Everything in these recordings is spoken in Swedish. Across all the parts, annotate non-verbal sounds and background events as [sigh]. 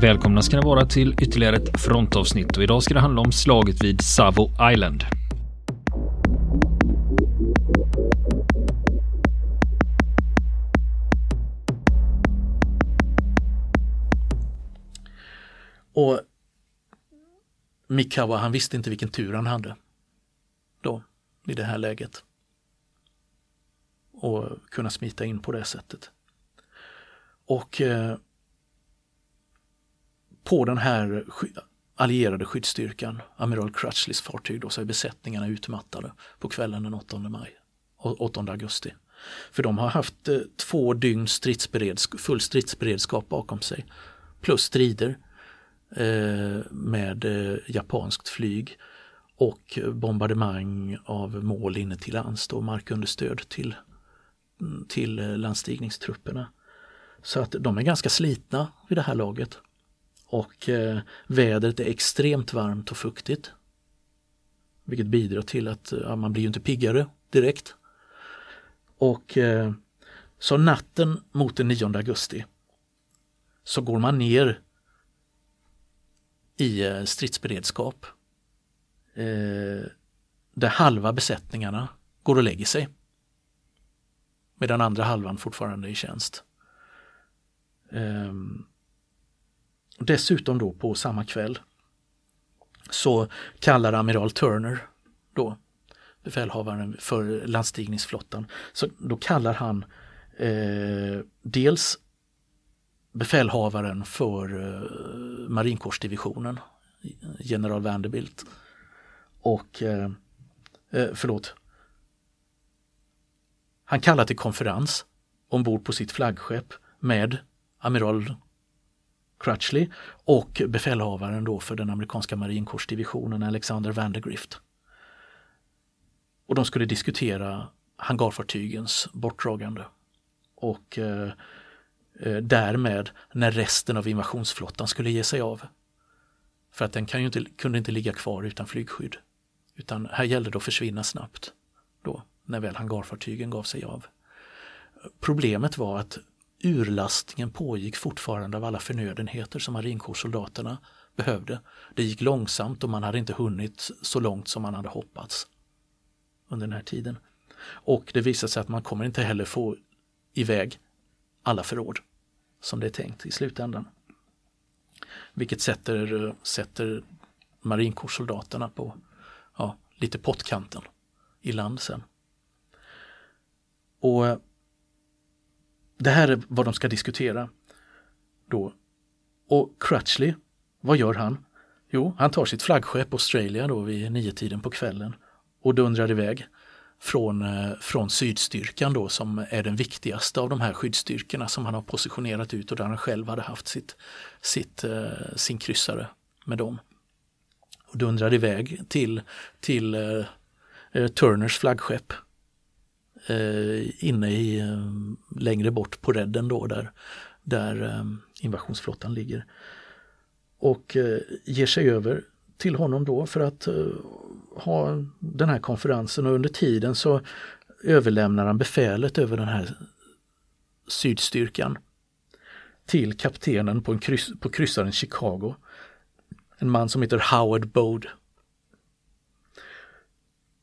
Välkomna ska ni vara till ytterligare ett frontavsnitt och idag ska det handla om slaget vid Savo Island. Och Mikawa han visste inte vilken tur han hade då i det här läget. Och kunna smita in på det sättet. Och eh, på den här allierade skyddsstyrkan, amiral Crutchleys fartyg, då, så är besättningarna utmattade på kvällen den 8 maj, 8 augusti. För de har haft eh, två dygn stridsberedsk full stridsberedskap bakom sig. Plus strider eh, med eh, japanskt flyg och eh, bombardemang av mål inne till lands, då markunderstöd till, mm, till eh, landstigningstrupperna. Så att de är ganska slitna vid det här laget. Och eh, vädret är extremt varmt och fuktigt. Vilket bidrar till att ja, man blir ju inte piggare direkt. Och eh, så natten mot den 9 augusti så går man ner i eh, stridsberedskap. Eh, där halva besättningarna går och lägger sig. Medan andra halvan fortfarande är i tjänst. Um, Dessutom då på samma kväll så kallar amiral Turner då befälhavaren för landstigningsflottan. Så då kallar han eh, dels befälhavaren för eh, marinkårsdivisionen, general Vanderbilt. Och, eh, eh, förlåt, han kallar till konferens ombord på sitt flaggskepp med amiral Crutchley och befälhavaren då för den amerikanska marinkårsdivisionen Alexander Vandergrift. Och de skulle diskutera hangarfartygens bortdragande och eh, eh, därmed när resten av invasionsflottan skulle ge sig av. För att den kan ju inte, kunde inte ligga kvar utan flygskydd. Utan här gällde det att försvinna snabbt då, när väl hangarfartygen gav sig av. Problemet var att urlastningen pågick fortfarande av alla förnödenheter som marinkårssoldaterna behövde. Det gick långsamt och man hade inte hunnit så långt som man hade hoppats under den här tiden. Och det visade sig att man kommer inte heller få iväg alla förråd som det är tänkt i slutändan. Vilket sätter, sätter marinkårssoldaterna på ja, lite pottkanten i land sen. Och det här är vad de ska diskutera. Då. Och Crutchley, vad gör han? Jo, han tar sitt flaggskepp Australia då vid nio tiden på kvällen och dundrar iväg från, eh, från sydstyrkan då som är den viktigaste av de här skyddsstyrkorna som han har positionerat ut och där han själv hade haft sitt, sitt, eh, sin kryssare med dem. Och dundrar iväg till, till eh, eh Turners flaggskepp eh, inne i, eh, längre bort på redden då där, där eh, invasionsflottan ligger. Och eh, ger sig över till honom då för att eh, ha den här konferensen och under tiden så överlämnar han befälet över den här sydstyrkan till kaptenen på, en kryss, på kryssaren Chicago. En man som heter Howard Bode.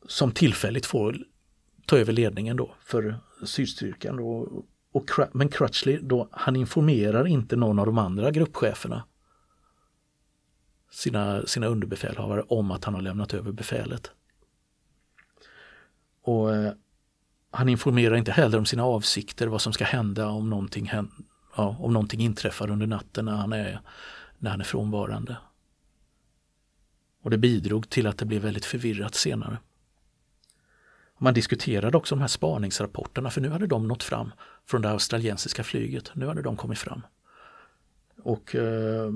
Som tillfälligt får ta över ledningen då för sydstyrkan. Då. Och, men Crutchley då, han informerar inte någon av de andra gruppcheferna sina, sina underbefälhavare om att han har lämnat över befälet. Och eh, Han informerar inte heller om sina avsikter, vad som ska hända om någonting, ja, om någonting inträffar under natten när han är, när han är frånvarande. Och det bidrog till att det blev väldigt förvirrat senare. Man diskuterade också de här spaningsrapporterna för nu hade de nått fram från det australiensiska flyget. Nu hade de kommit fram. Och eh,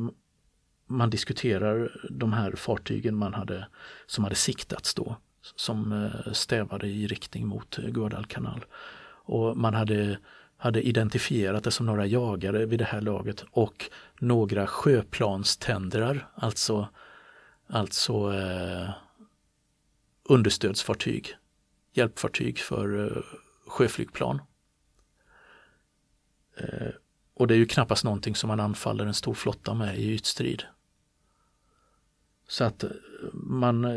man diskuterar de här fartygen man hade, som hade siktats då som eh, stävade i riktning mot eh, Guadalcanal. Och man hade, hade identifierat det som några jagare vid det här laget och några sjöplanständrar, alltså, alltså eh, understödsfartyg hjälpfartyg för eh, sjöflygplan. Eh, och det är ju knappast någonting som man anfaller en stor flotta med i ytstrid. Så att eh, man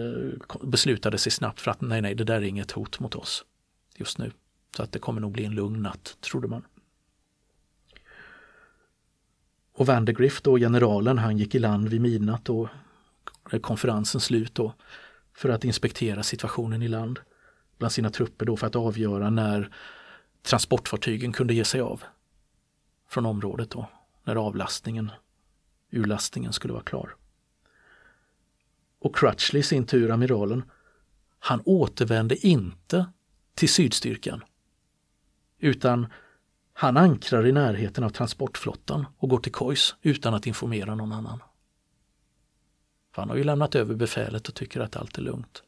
beslutade sig snabbt för att nej, nej, det där är inget hot mot oss just nu. Så att det kommer nog bli en lugn natt, trodde man. Och Vandergrift då, generalen, han gick i land vid midnatt och konferensen slut då för att inspektera situationen i land bland sina trupper då för att avgöra när transportfartygen kunde ge sig av från området då, när avlastningen, urlastningen skulle vara klar. Och Crutchley, i sin tur, amiralen, han återvände inte till sydstyrkan. Utan han ankrar i närheten av transportflottan och går till kojs utan att informera någon annan. För han har ju lämnat över befälet och tycker att allt är lugnt.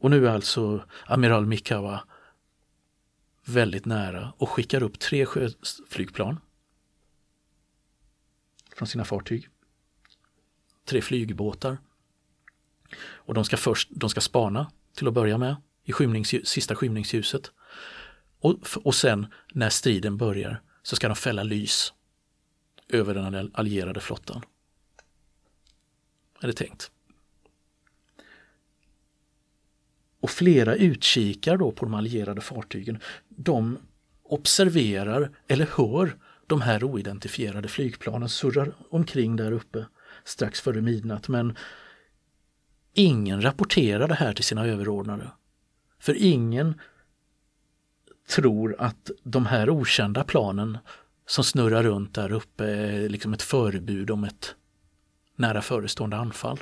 Och nu är alltså amiral Mikawa väldigt nära och skickar upp tre sjöflygplan från sina fartyg. Tre flygbåtar. Och de ska först de ska spana till att börja med i skymnings, sista skymningsljuset. Och, och sen när striden börjar så ska de fälla lys över den allierade flottan. Är det tänkt. Och flera utkikar då på de allierade fartygen. De observerar eller hör de här oidentifierade flygplanen surrar omkring där uppe strax före midnatt men ingen rapporterar det här till sina överordnade. För ingen tror att de här okända planen som snurrar runt där uppe är liksom ett förebud om ett nära förestående anfall.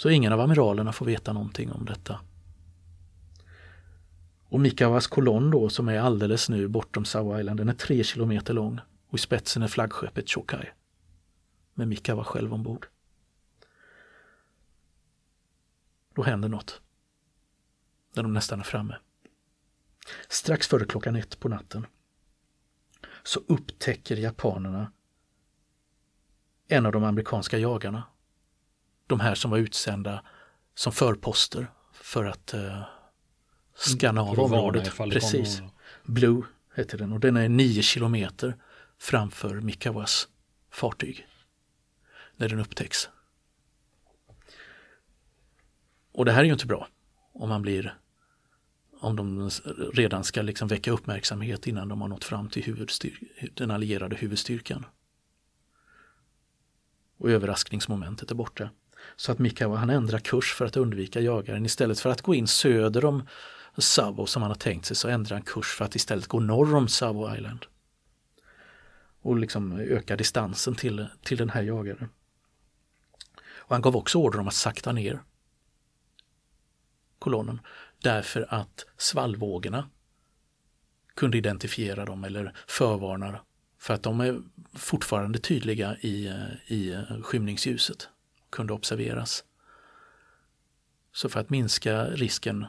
Så ingen av amiralerna får veta någonting om detta. Och Mikawas kolonn då som är alldeles nu bortom Savo Island, den är tre kilometer lång och i spetsen är flaggskeppet Chokai. Med Mikawa själv ombord. Då händer något. När de nästan är framme. Strax före klockan ett på natten så upptäcker japanerna en av de amerikanska jagarna. De här som var utsända som förposter för att uh, skanna av området. Precis. Blue heter den och den är nio kilometer framför Mikawas fartyg. När den upptäcks. Och det här är ju inte bra om man blir om de redan ska liksom väcka uppmärksamhet innan de har nått fram till den allierade huvudstyrkan. Och överraskningsmomentet är borta. Så att Mikawa han ändrar kurs för att undvika jagaren istället för att gå in söder om Savo som han har tänkt sig så ändrar han kurs för att istället gå norr om Savo Island. Och liksom öka distansen till, till den här jagaren. Och han gav också order om att sakta ner kolonnen därför att svallvågorna kunde identifiera dem eller förvarna för att de är fortfarande tydliga i, i skymningsljuset, kunde observeras. Så för att minska risken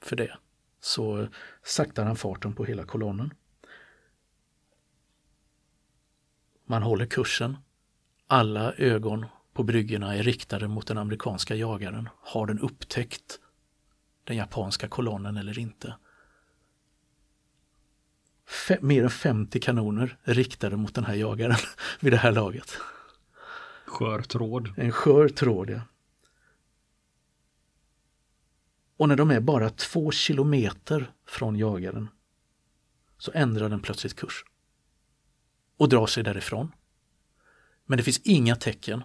för det så saktar han farten på hela kolonnen. Man håller kursen. Alla ögon på bryggorna är riktade mot den amerikanska jagaren. Har den upptäckt den japanska kolonnen eller inte? Fe mer än 50 kanoner riktade mot den här jagaren [laughs] vid det här laget. Skör tråd. En skör tråd, ja. Och när de är bara två kilometer från jagaren så ändrar den plötsligt kurs och drar sig därifrån. Men det finns inga tecken,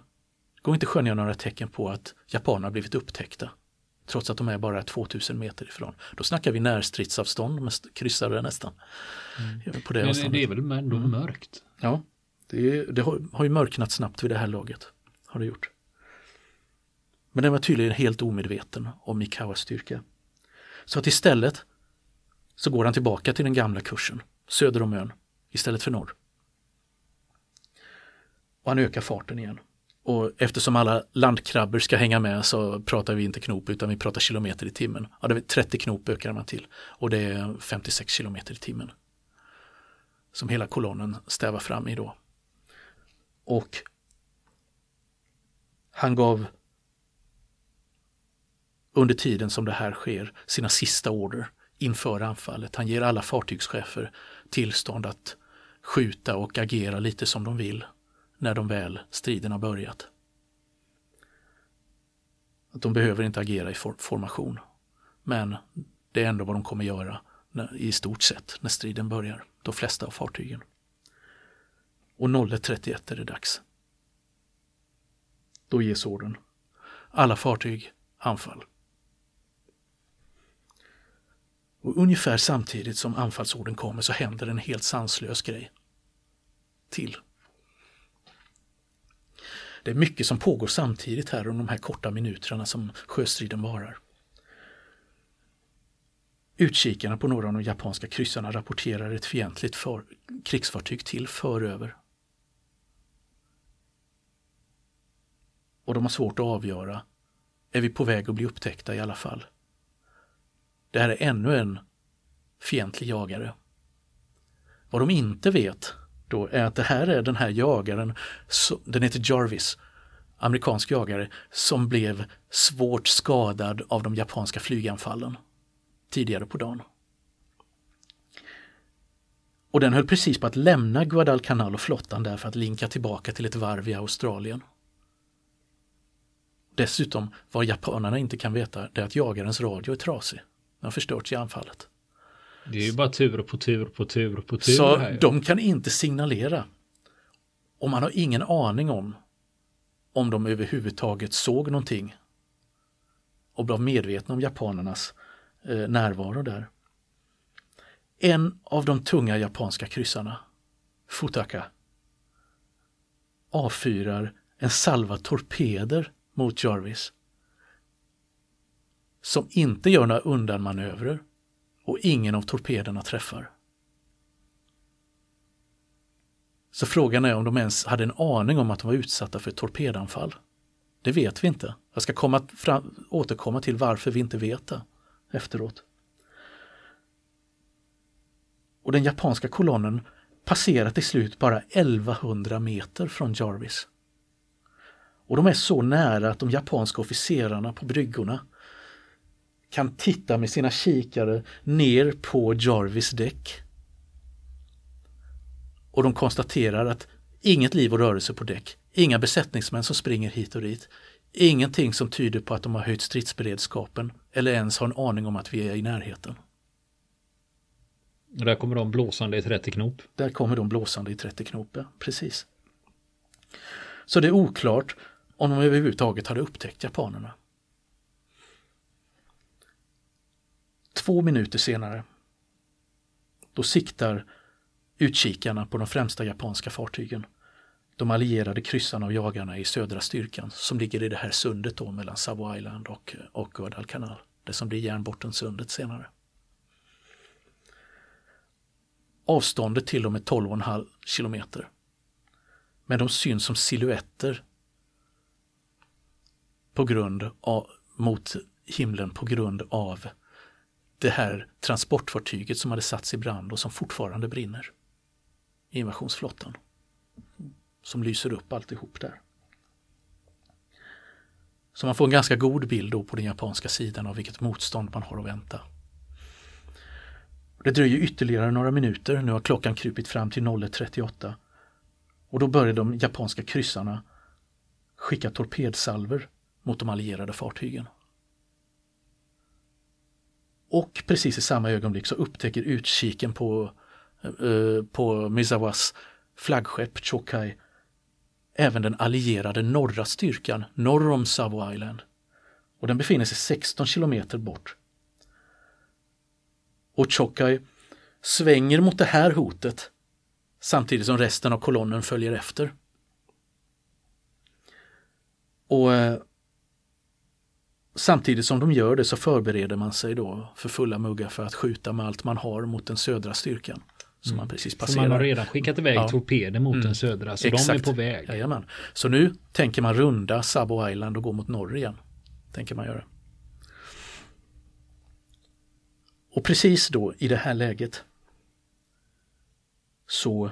det går inte skönja några tecken på att japanerna blivit upptäckta trots att de är bara 2000 meter ifrån. Då snackar vi närstridsavstånd med kryssare nästan. Mm. På det Men det är väl ändå mm. mörkt? Ja, det, det har, har ju mörknat snabbt vid det här laget. Har det gjort. Men den var tydligen helt omedveten om Mikawas styrka. Så att istället så går han tillbaka till den gamla kursen, söder om ön, istället för norr. Och han ökar farten igen. Och eftersom alla landkrabbor ska hänga med så pratar vi inte knop utan vi pratar kilometer i timmen. Ja, det är 30 knop ökar man till och det är 56 kilometer i timmen. Som hela kolonnen stävar fram i då. Och han gav under tiden som det här sker sina sista order inför anfallet. Han ger alla fartygschefer tillstånd att skjuta och agera lite som de vill när de väl striden har börjat. Att de behöver inte agera i formation. Men det är ändå vad de kommer göra när, i stort sett när striden börjar, de flesta av fartygen. Och 01.31 är det dags. Då ges orden. Alla fartyg anfall. Och ungefär samtidigt som anfallsorden kommer så händer en helt sanslös grej. Till. Det är mycket som pågår samtidigt här under de här korta minuterna som sjöstriden varar. Utkikarna på några av de japanska kryssarna rapporterar ett fientligt för, krigsfartyg till föröver. Och de har svårt att avgöra, är vi på väg att bli upptäckta i alla fall? Det här är ännu en fientlig jagare. Vad de inte vet då är att det här är den här jagaren, den heter Jarvis, amerikansk jagare, som blev svårt skadad av de japanska flyganfallen tidigare på dagen. Och den höll precis på att lämna Guadalcanal och flottan där för att linka tillbaka till ett varv i Australien. Dessutom, vad japanerna inte kan veta, det är att jagarens radio är trasig. Den har förstörts i anfallet. Det är ju bara tur på tur på tur på tur. Så här. de kan inte signalera. Och man har ingen aning om om de överhuvudtaget såg någonting och blev medvetna om japanernas eh, närvaro där. En av de tunga japanska kryssarna, Futaka, avfyrar en salva torpeder mot Jarvis som inte gör några undanmanövrer och ingen av torpederna träffar. Så frågan är om de ens hade en aning om att de var utsatta för ett torpedanfall. Det vet vi inte. Jag ska komma fram, återkomma till varför vi inte vet det efteråt. Och den japanska kolonnen passerar till slut bara 1100 meter från Jarvis. Och de är så nära att de japanska officerarna på bryggorna kan titta med sina kikare ner på Jarvis däck. Och de konstaterar att inget liv och rörelse på däck, inga besättningsmän som springer hit och dit, ingenting som tyder på att de har höjt stridsberedskapen eller ens har en aning om att vi är i närheten. Och där kommer de blåsande i 30 knop. Där kommer de blåsande i 30 knop, ja, precis. Så det är oklart om de överhuvudtaget hade upptäckt japanerna. Två minuter senare, då siktar utkikarna på de främsta japanska fartygen. De allierade kryssarna och jagarna i södra styrkan som ligger i det här sundet då mellan Savo Island och, och Guadalcanal. Det som blir Järnbortensundet senare. Avståndet till dem är 12,5 kilometer. Men de syns som silhuetter på grund av, mot himlen på grund av det här transportfartyget som hade satts i brand och som fortfarande brinner. Invasionsflottan. Som lyser upp alltihop där. Så man får en ganska god bild då på den japanska sidan av vilket motstånd man har att vänta. Det dröjer ytterligare några minuter, nu har klockan krupit fram till 01.38 och då börjar de japanska kryssarna skicka torpedsalver mot de allierade fartygen. Och precis i samma ögonblick så upptäcker utkiken på, eh, på Mizawas flaggskepp Chokai även den allierade norra styrkan norr om Savo Island. Och den befinner sig 16 kilometer bort. Och Chokai svänger mot det här hotet samtidigt som resten av kolonnen följer efter. Och eh, Samtidigt som de gör det så förbereder man sig då för fulla muggar för att skjuta med allt man har mot den södra styrkan. Som mm. man precis passerar. Så man har redan skickat iväg ja. torpeder mot mm. den södra, så Exakt. de är på väg. Jajamän. Så nu tänker man runda Sabo Island och gå mot norr igen. Tänker man göra. Och precis då i det här läget så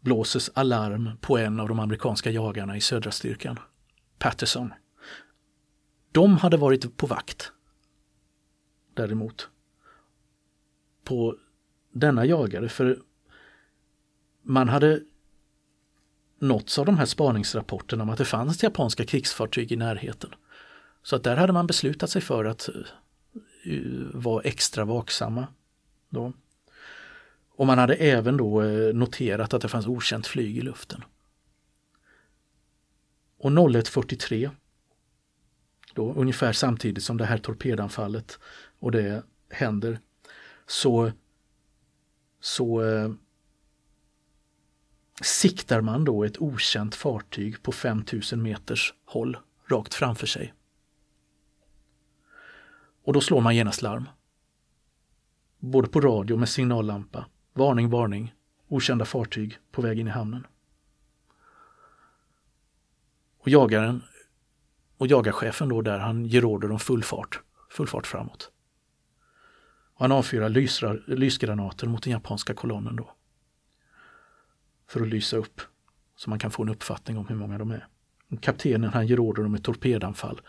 blåses alarm på en av de amerikanska jagarna i södra styrkan, Patterson. De hade varit på vakt. Däremot. på denna jagare för man hade nåtts av de här spaningsrapporterna om att det fanns japanska krigsfartyg i närheten. Så att där hade man beslutat sig för att eh, vara extra vaksamma. Då. Och man hade även då eh, noterat att det fanns okänt flyg i luften. Och 01.43 då, ungefär samtidigt som det här torpedanfallet och det händer så, så eh, siktar man då ett okänt fartyg på 5000 meters håll rakt framför sig. Och då slår man genast larm. Både på radio med signallampa. Varning, varning. Okända fartyg på väg in i hamnen. Och jagaren och jagarchefen då där han ger order om full fart, full fart framåt. Och han avfyrar lysrar, lysgranater mot den japanska kolonnen då. För att lysa upp så man kan få en uppfattning om hur många de är. Kaptenen han ger order om ett torpedanfall.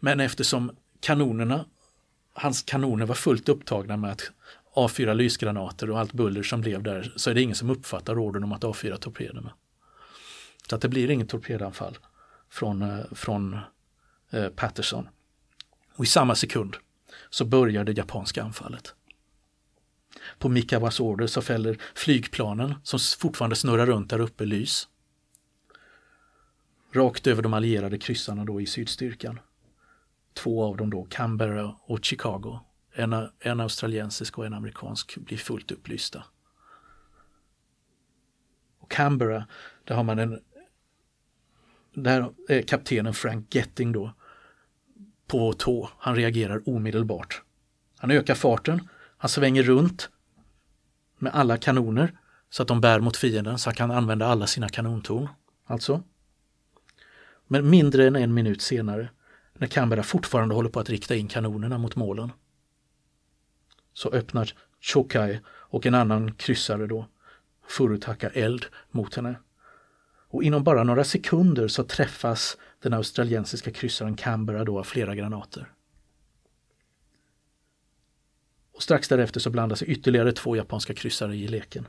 Men eftersom kanonerna, hans kanoner var fullt upptagna med att avfyra lysgranater och allt buller som blev där så är det ingen som uppfattar ordern om att avfyra torpederna. Så att det blir inget torpedanfall från, eh, från eh, Patterson. Och i samma sekund så börjar det japanska anfallet. På Mikawas order så fäller flygplanen som fortfarande snurrar runt där uppe lys. Rakt över de allierade kryssarna då i sydstyrkan. Två av dem då, Canberra och Chicago. En, en australiensisk och en amerikansk blir fullt upplysta. Och Canberra, där har man en där är kaptenen Frank Getting då på tå. Han reagerar omedelbart. Han ökar farten, han svänger runt med alla kanoner så att de bär mot fienden så han kan använda alla sina kanontorn. Alltså. Men mindre än en minut senare, när Canberra fortfarande håller på att rikta in kanonerna mot målen, så öppnar Chokai och en annan kryssare då Furutaka eld mot henne. Och inom bara några sekunder så träffas den australiensiska kryssaren Canberra då av flera granater. Och strax därefter så blandar sig ytterligare två japanska kryssare i leken.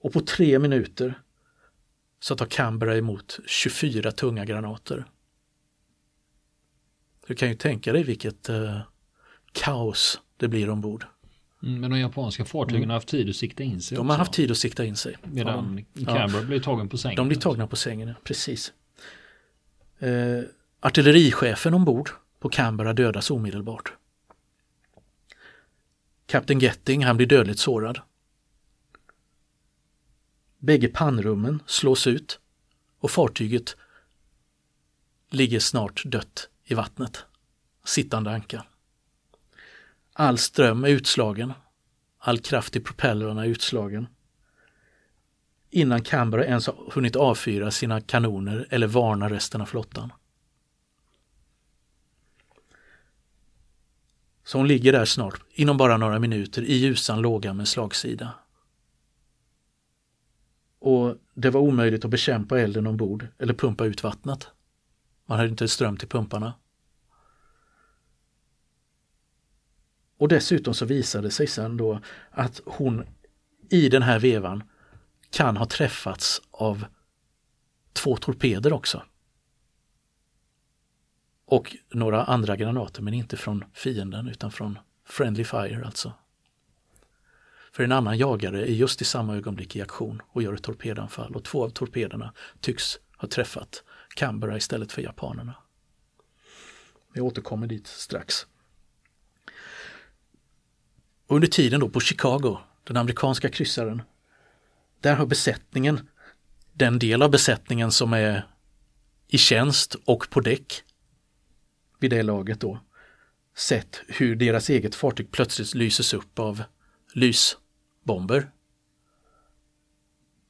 Och på tre minuter så tar Canberra emot 24 tunga granater. Du kan ju tänka dig vilket eh, kaos det blir ombord. Mm, men de japanska fartygen mm. har haft tid att sikta in sig. De också. har haft tid att sikta in sig. Medan ja. Canberra blir tagen på sängen. De blir tagna på sängen, precis. Eh, artillerichefen ombord på Canberra dödas omedelbart. Kapten Getting han blir dödligt sårad. Bägge pannrummen slås ut och fartyget ligger snart dött i vattnet, sittande anka. All ström är utslagen. All kraft i propellrarna är utslagen. Innan Canberra ens har hunnit avfyra sina kanoner eller varna resten av flottan. Så hon ligger där snart, inom bara några minuter, i ljusan låga med slagsida. Och det var omöjligt att bekämpa elden ombord eller pumpa ut vattnet. Man hade inte ström till pumparna. Och dessutom så visade det sig sen då att hon i den här vevan kan ha träffats av två torpeder också. Och några andra granater men inte från fienden utan från Friendly Fire alltså. För en annan jagare är just i samma ögonblick i aktion och gör ett torpedanfall och två av torpederna tycks ha träffat Canberra istället för japanerna. Vi återkommer dit strax. Under tiden då på Chicago, den amerikanska kryssaren, där har besättningen, den del av besättningen som är i tjänst och på däck vid det laget då, sett hur deras eget fartyg plötsligt lyses upp av lysbomber.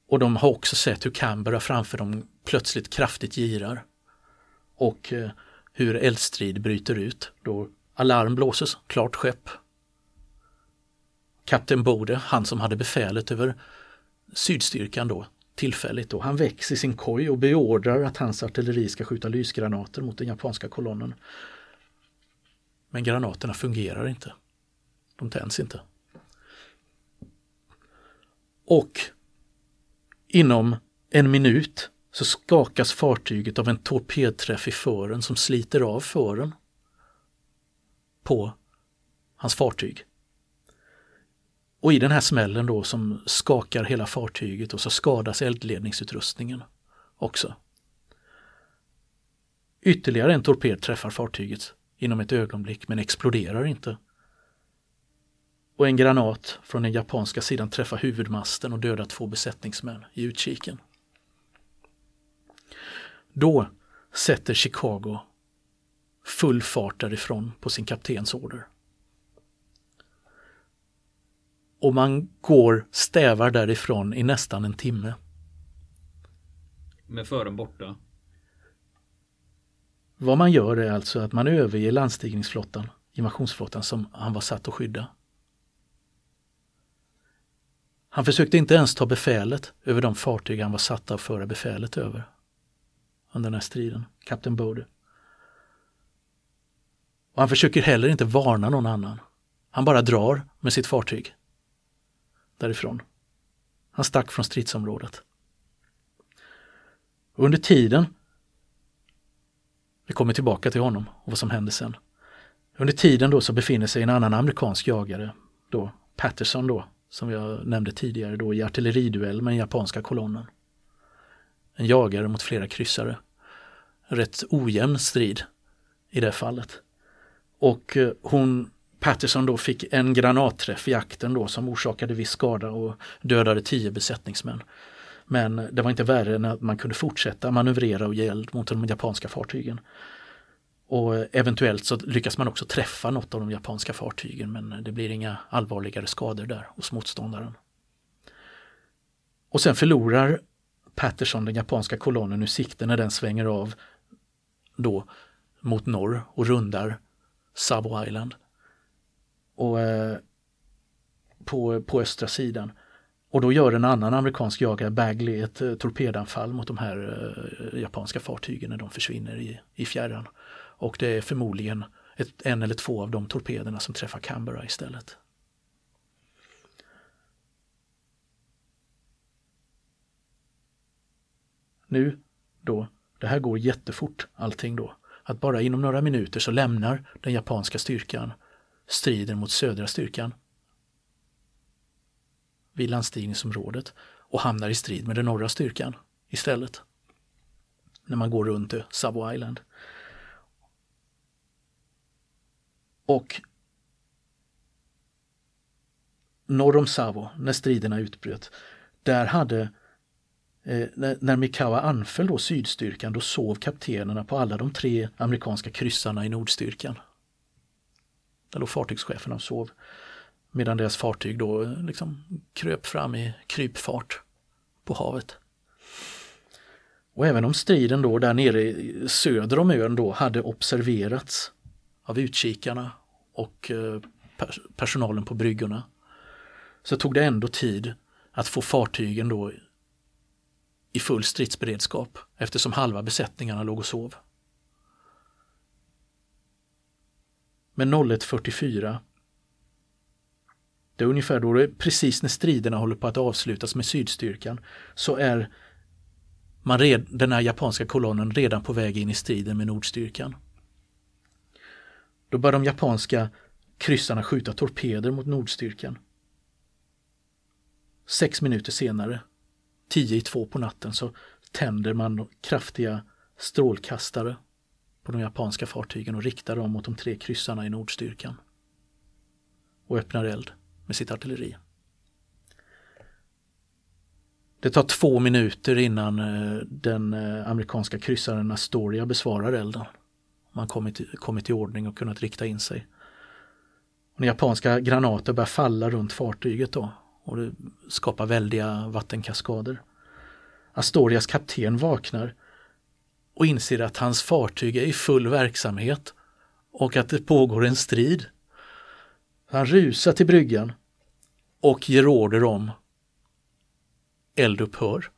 Och de har också sett hur Canberra framför dem plötsligt kraftigt girar. Och eh, hur eldstrid bryter ut. Då alarm blåses, klart skepp, Kapten Bode, han som hade befälet över sydstyrkan då, tillfälligt då, han väcks i sin koj och beordrar att hans artilleri ska skjuta lysgranater mot den japanska kolonnen. Men granaterna fungerar inte. De tänds inte. Och inom en minut så skakas fartyget av en torpedträff i fören som sliter av fören på hans fartyg. Och i den här smällen då som skakar hela fartyget och så skadas eldledningsutrustningen också. Ytterligare en torped träffar fartyget inom ett ögonblick men exploderar inte. Och en granat från den japanska sidan träffar huvudmasten och dödar två besättningsmän i utkiken. Då sätter Chicago full fart därifrån på sin kaptens order. Och man går, stävar därifrån i nästan en timme. Med fören borta? Vad man gör är alltså att man överger landstigningsflottan, invasionsflottan som han var satt att skydda. Han försökte inte ens ta befälet över de fartyg han var satt att föra befälet över under den här striden, kapten Bode. Och han försöker heller inte varna någon annan. Han bara drar med sitt fartyg därifrån. Han stack från stridsområdet. Och under tiden, vi kommer tillbaka till honom och vad som hände sen. Under tiden då så befinner sig en annan amerikansk jagare, då Patterson då, som jag nämnde tidigare då i artilleriduell med den japanska kolonnen. En jagare mot flera kryssare. Rätt ojämn strid i det fallet. Och eh, hon, Patterson då fick en granatträff i akten då som orsakade viss skada och dödade tio besättningsmän. Men det var inte värre än att man kunde fortsätta manövrera och ge eld mot de japanska fartygen. Och eventuellt så lyckas man också träffa något av de japanska fartygen men det blir inga allvarligare skador där hos motståndaren. Och sen förlorar Patterson den japanska kolonnen ur sikte när den svänger av då mot norr och rundar Sabo Island. Och eh, på, på östra sidan. Och då gör en annan amerikansk jagare, Bagley, ett eh, torpedanfall mot de här eh, japanska fartygen när de försvinner i, i fjärran. Och det är förmodligen ett, en eller två av de torpederna som träffar Canberra istället. Nu då, det här går jättefort allting då. Att bara inom några minuter så lämnar den japanska styrkan strider mot södra styrkan vid landstigningsområdet och hamnar i strid med den norra styrkan istället. När man går runt Savo Island. Och norr om Savo, när striderna utbröt, där hade eh, när, när Mikawa anföll då sydstyrkan, då sov kaptenerna på alla de tre amerikanska kryssarna i nordstyrkan. Där låg fartygscheferna och sov. Medan deras fartyg då liksom kröp fram i krypfart på havet. Och även om striden då där nere söder om ön då hade observerats av utkikarna och eh, personalen på bryggorna så tog det ändå tid att få fartygen då i full stridsberedskap eftersom halva besättningarna låg och sov. Med 01.44 det är ungefär då, det precis när striderna håller på att avslutas med sydstyrkan, så är man red, den här japanska kolonnen redan på väg in i striden med nordstyrkan. Då börjar de japanska kryssarna skjuta torpeder mot nordstyrkan. Sex minuter senare, tio i två på natten, så tänder man kraftiga strålkastare på de japanska fartygen och riktar dem mot de tre kryssarna i nordstyrkan. Och öppnar eld med sitt artilleri. Det tar två minuter innan eh, den eh, amerikanska kryssaren Astoria besvarar elden. Man kommit, kommit i ordning och kunnat rikta in sig. Och japanska granater börjar falla runt fartyget då och det skapar väldiga vattenkaskader. Astorias kapten vaknar och inser att hans fartyg är i full verksamhet och att det pågår en strid. Han rusar till bryggan och ger order om eldupphör.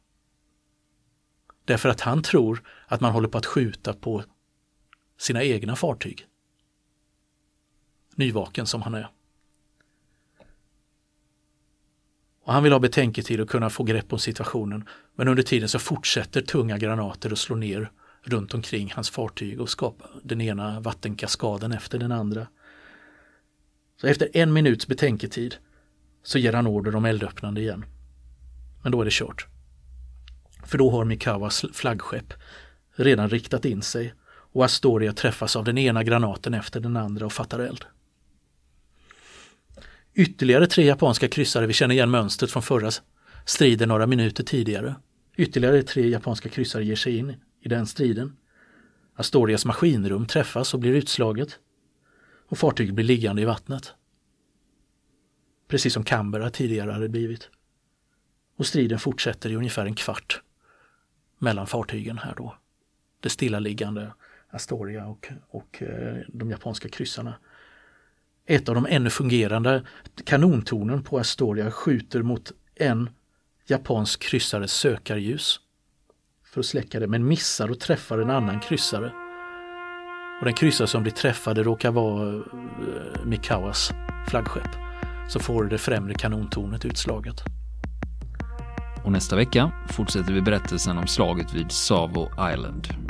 Därför att han tror att man håller på att skjuta på sina egna fartyg. Nyvaken som han är. Och han vill ha betänketid och kunna få grepp om situationen. Men under tiden så fortsätter tunga granater att slå ner runt omkring hans fartyg och skapa den ena vattenkaskaden efter den andra. Så efter en minuts betänketid så ger han order om eldöppnande igen. Men då är det kört. För då har Mikawas flaggskepp redan riktat in sig och Astoria träffas av den ena granaten efter den andra och fattar eld. Ytterligare tre japanska kryssare, vi känner igen mönstret från förra striden några minuter tidigare. Ytterligare tre japanska kryssare ger sig in i den striden. Astorias maskinrum träffas och blir utslaget och fartyget blir liggande i vattnet. Precis som Canberra tidigare hade blivit. Och striden fortsätter i ungefär en kvart mellan fartygen här då. Det stillaliggande Astoria och, och eh, de japanska kryssarna. Ett av de ännu fungerande kanontornen på Astoria skjuter mot en japansk kryssares sökarljus för att släcka det men missar och träffar en annan kryssare. Och den kryssare som blir träffad råkar vara eh, Mikawas flaggskepp. Så får det främre kanontornet utslaget. Och nästa vecka fortsätter vi berättelsen om slaget vid Savo Island.